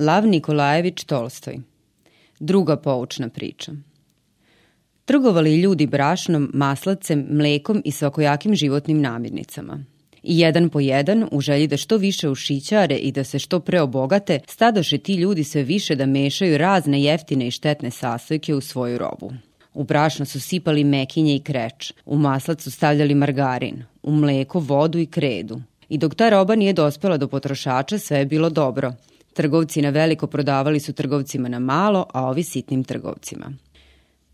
Lav Nikolajević Tolstoj Druga poučna priča Trgovali ljudi brašnom, maslacem, mlekom i svakojakim životnim namirnicama. I jedan po jedan, u želji da što više ušićare i da se što pre obogate, stadoše ti ljudi sve više da mešaju razne jeftine i štetne sastojke u svoju robu. U brašno su sipali mekinje i kreč, u maslac su stavljali margarin, u mleko vodu i kredu. I dok ta roba nije dospela do potrošača, sve je bilo dobro. Trgovci na veliko prodavali su trgovcima na malo, a ovi sitnim trgovcima.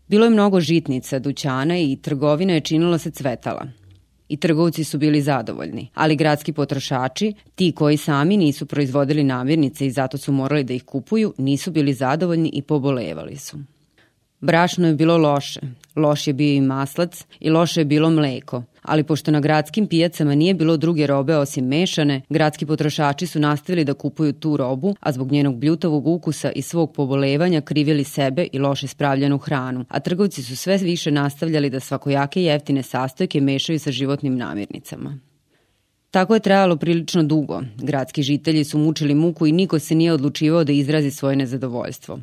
Bilo je mnogo žitnica, dućana i trgovina je činila se cvetala. I trgovci su bili zadovoljni, ali gradski potrošači, ti koji sami nisu proizvodili namirnice i zato su morali da ih kupuju, nisu bili zadovoljni i pobolevali su. Brašno je bilo loše, loš je bio i maslac i loše je bilo mleko, ali pošto na gradskim pijacama nije bilo druge robe osim mešane, gradski potrošači su nastavili da kupuju tu robu, a zbog njenog bljutavog ukusa i svog pobolevanja krivili sebe i loše spravljenu hranu, a trgovci su sve više nastavljali da svakojake jeftine sastojke mešaju sa životnim namirnicama. Tako je trajalo prilično dugo. Gradski žitelji su mučili muku i niko se nije odlučivao da izrazi svoje nezadovoljstvo.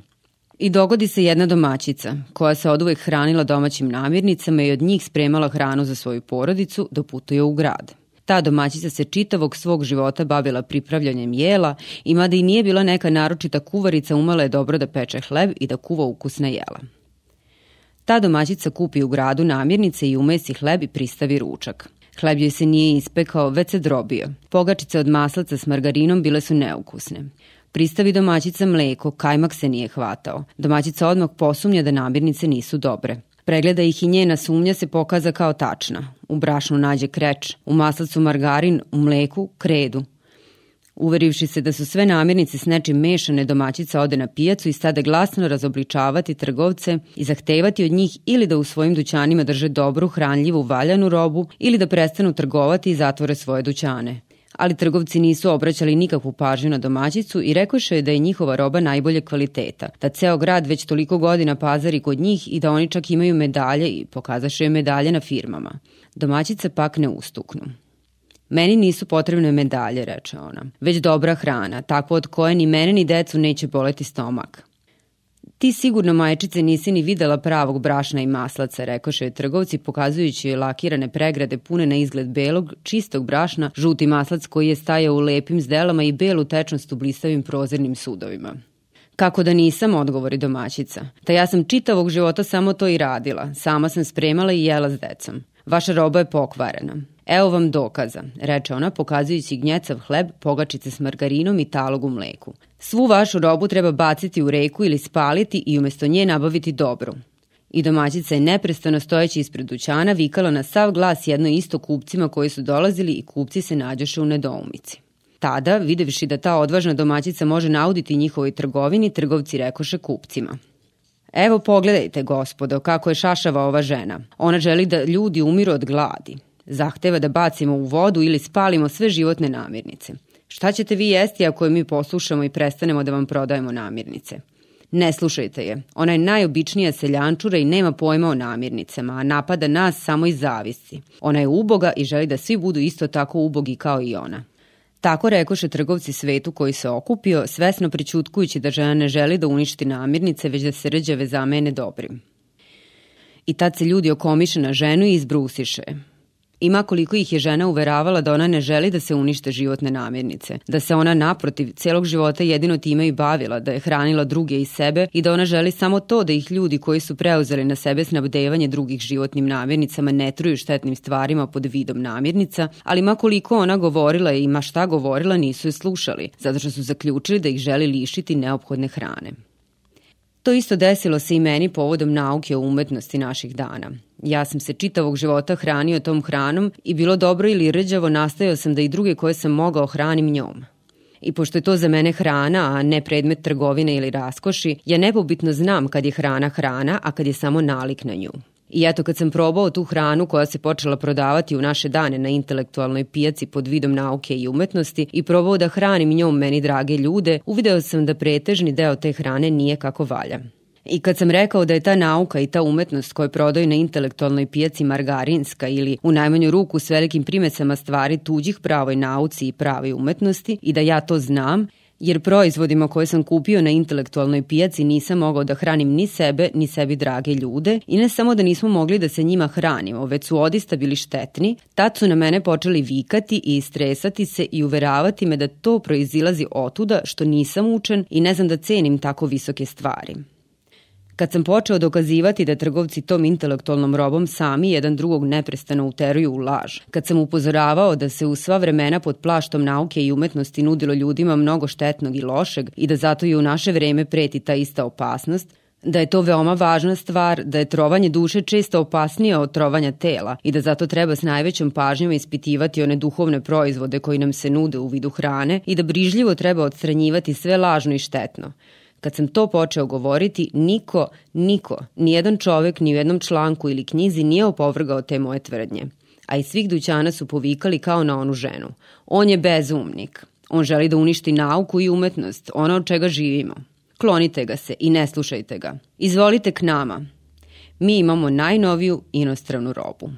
I dogodi se jedna domaćica, koja se od uvek hranila domaćim namirnicama i od njih spremala hranu za svoju porodicu, doputuje u grad. Ta domaćica se čitavog svog života bavila pripravljanjem jela i mada i nije bila neka naročita kuvarica, umela je dobro da peče hleb i da kuva ukusna jela. Ta domaćica kupi u gradu namirnice i umesi hleb i pristavi ručak. Hleb joj se nije ispekao, već se drobio. Pogačice od maslaca s margarinom bile su neukusne. Pristavi domaćica mleko, kajmak se nije hvatao. Domaćica odmah posumnja da namirnice nisu dobre. Pregleda ih i njena sumnja se pokaza kao tačna. U brašnu nađe kreč, u maslacu margarin, u mleku kredu. Uverivši se da su sve namirnice s nečim mešane, domaćica ode na pijacu i stade glasno razobličavati trgovce i zahtevati od njih ili da u svojim dućanima drže dobru, hranljivu, valjanu robu ili da prestanu trgovati i zatvore svoje dućane ali trgovci nisu obraćali nikakvu pažnju na domaćicu i rekoše da je njihova roba najbolje kvaliteta, da ceo grad već toliko godina pazari kod njih i da oni čak imaju medalje i pokazaše medalje na firmama. Domaćice pak ne ustuknu. Meni nisu potrebne medalje, reče ona, već dobra hrana, takva od koje ni mene ni decu neće boleti stomak. Ti sigurno, majčice, nisi ni videla pravog brašna i maslaca, rekoše trgovci, pokazujući lakirane pregrade pune na izgled belog, čistog brašna, žuti maslac koji je stajao u lepim zdelama i belu tečnost u blistavim prozirnim sudovima. Kako da nisam, odgovori domaćica. Ta ja sam čitavog života samo to i radila. Sama sam spremala i jela s decom. Vaša roba je pokvarena. Evo vam dokaza, reče ona pokazujući gnjecav hleb, pogačice s margarinom i talog u mleku. Svu vašu robu treba baciti u reku ili spaliti i umesto nje nabaviti dobru. I domaćica je neprestano stojeći ispred dućana vikala na sav glas jedno isto kupcima koji su dolazili i kupci se nađoše u nedoumici. Tada, videvši da ta odvažna domaćica može nauditi njihovoj trgovini, trgovci rekoše kupcima. Evo pogledajte, gospodo, kako je šašava ova žena. Ona želi da ljudi umiru od gladi. Zahteva da bacimo u vodu ili spalimo sve životne namirnice. Šta ćete vi jesti ako je mi poslušamo i prestanemo da vam prodajemo namirnice? Ne slušajte je. Ona je najobičnija seljančura i nema pojma o namirnicama, a napada nas samo iz zavisti. Ona je uboga i želi da svi budu isto tako ubogi kao i ona. Tako rekoše trgovci svetu koji se okupio, svesno pričutkujući da žena ne želi da uništi namirnice, već da se rđave zamene dobrim. I tad se ljudi okomiše na ženu i izbrusiše. Ima koliko ih je žena uveravala da ona ne želi da se unište životne namirnice, da se ona naprotiv celog života jedino time i bavila, da je hranila druge i sebe i da ona želi samo to da ih ljudi koji su preuzeli na sebe snabdevanje drugih životnim namirnicama ne truju štetnim stvarima pod vidom namirnica, ali ma koliko ona govorila i ma šta govorila nisu je slušali, zato što su zaključili da ih želi lišiti neophodne hrane. To isto desilo se i meni povodom nauke o umetnosti naših dana. Ja sam se čitavog života hranio tom hranom i bilo dobro ili rđavo nastajao sam da i druge koje sam mogao hranim njom. I pošto je to za mene hrana, a ne predmet trgovine ili raskoši, ja nepobitno znam kad je hrana hrana, a kad je samo nalik na nju. I eto kad sam probao tu hranu koja se počela prodavati u naše dane na intelektualnoj pijaci pod vidom nauke i umetnosti i probao da hranim njom meni drage ljude, uvideo sam da pretežni deo te hrane nije kako valja. I kad sam rekao da je ta nauka i ta umetnost koju prodaju na intelektualnoj pijaci margarinska ili u najmanju ruku s velikim primesama stvari tuđih pravoj nauci i pravoj umetnosti i da ja to znam, jer proizvodima koje sam kupio na intelektualnoj pijaci nisam mogao da hranim ni sebe, ni sebi drage ljude i ne samo da nismo mogli da se njima hranimo, već su odista bili štetni, tad su na mene počeli vikati i istresati se i uveravati me da to proizilazi otuda što nisam učen i ne znam da cenim tako visoke stvari. Kad sam počeo dokazivati da trgovci tom intelektualnom robom sami jedan drugog neprestano uteruju u laž, kad sam upozoravao da se u sva vremena pod plaštom nauke i umetnosti nudilo ljudima mnogo štetnog i lošeg i da zato i u naše vreme preti ta ista opasnost, da je to veoma važna stvar, da je trovanje duše često opasnije od trovanja tela i da zato treba s najvećom pažnjom ispitivati one duhovne proizvode koji nam se nude u vidu hrane i da brižljivo treba odstranjivati sve lažno i štetno. Kad sam to počeo govoriti, niko, niko, nijedan čovek ni u jednom članku ili knjizi nije opovrgao te moje tvrdnje. A iz svih dućana su povikali kao na onu ženu. On je bezumnik. On želi da uništi nauku i umetnost, ono od čega živimo. Klonite ga se i ne slušajte ga. Izvolite k nama. Mi imamo najnoviju inostranu robu.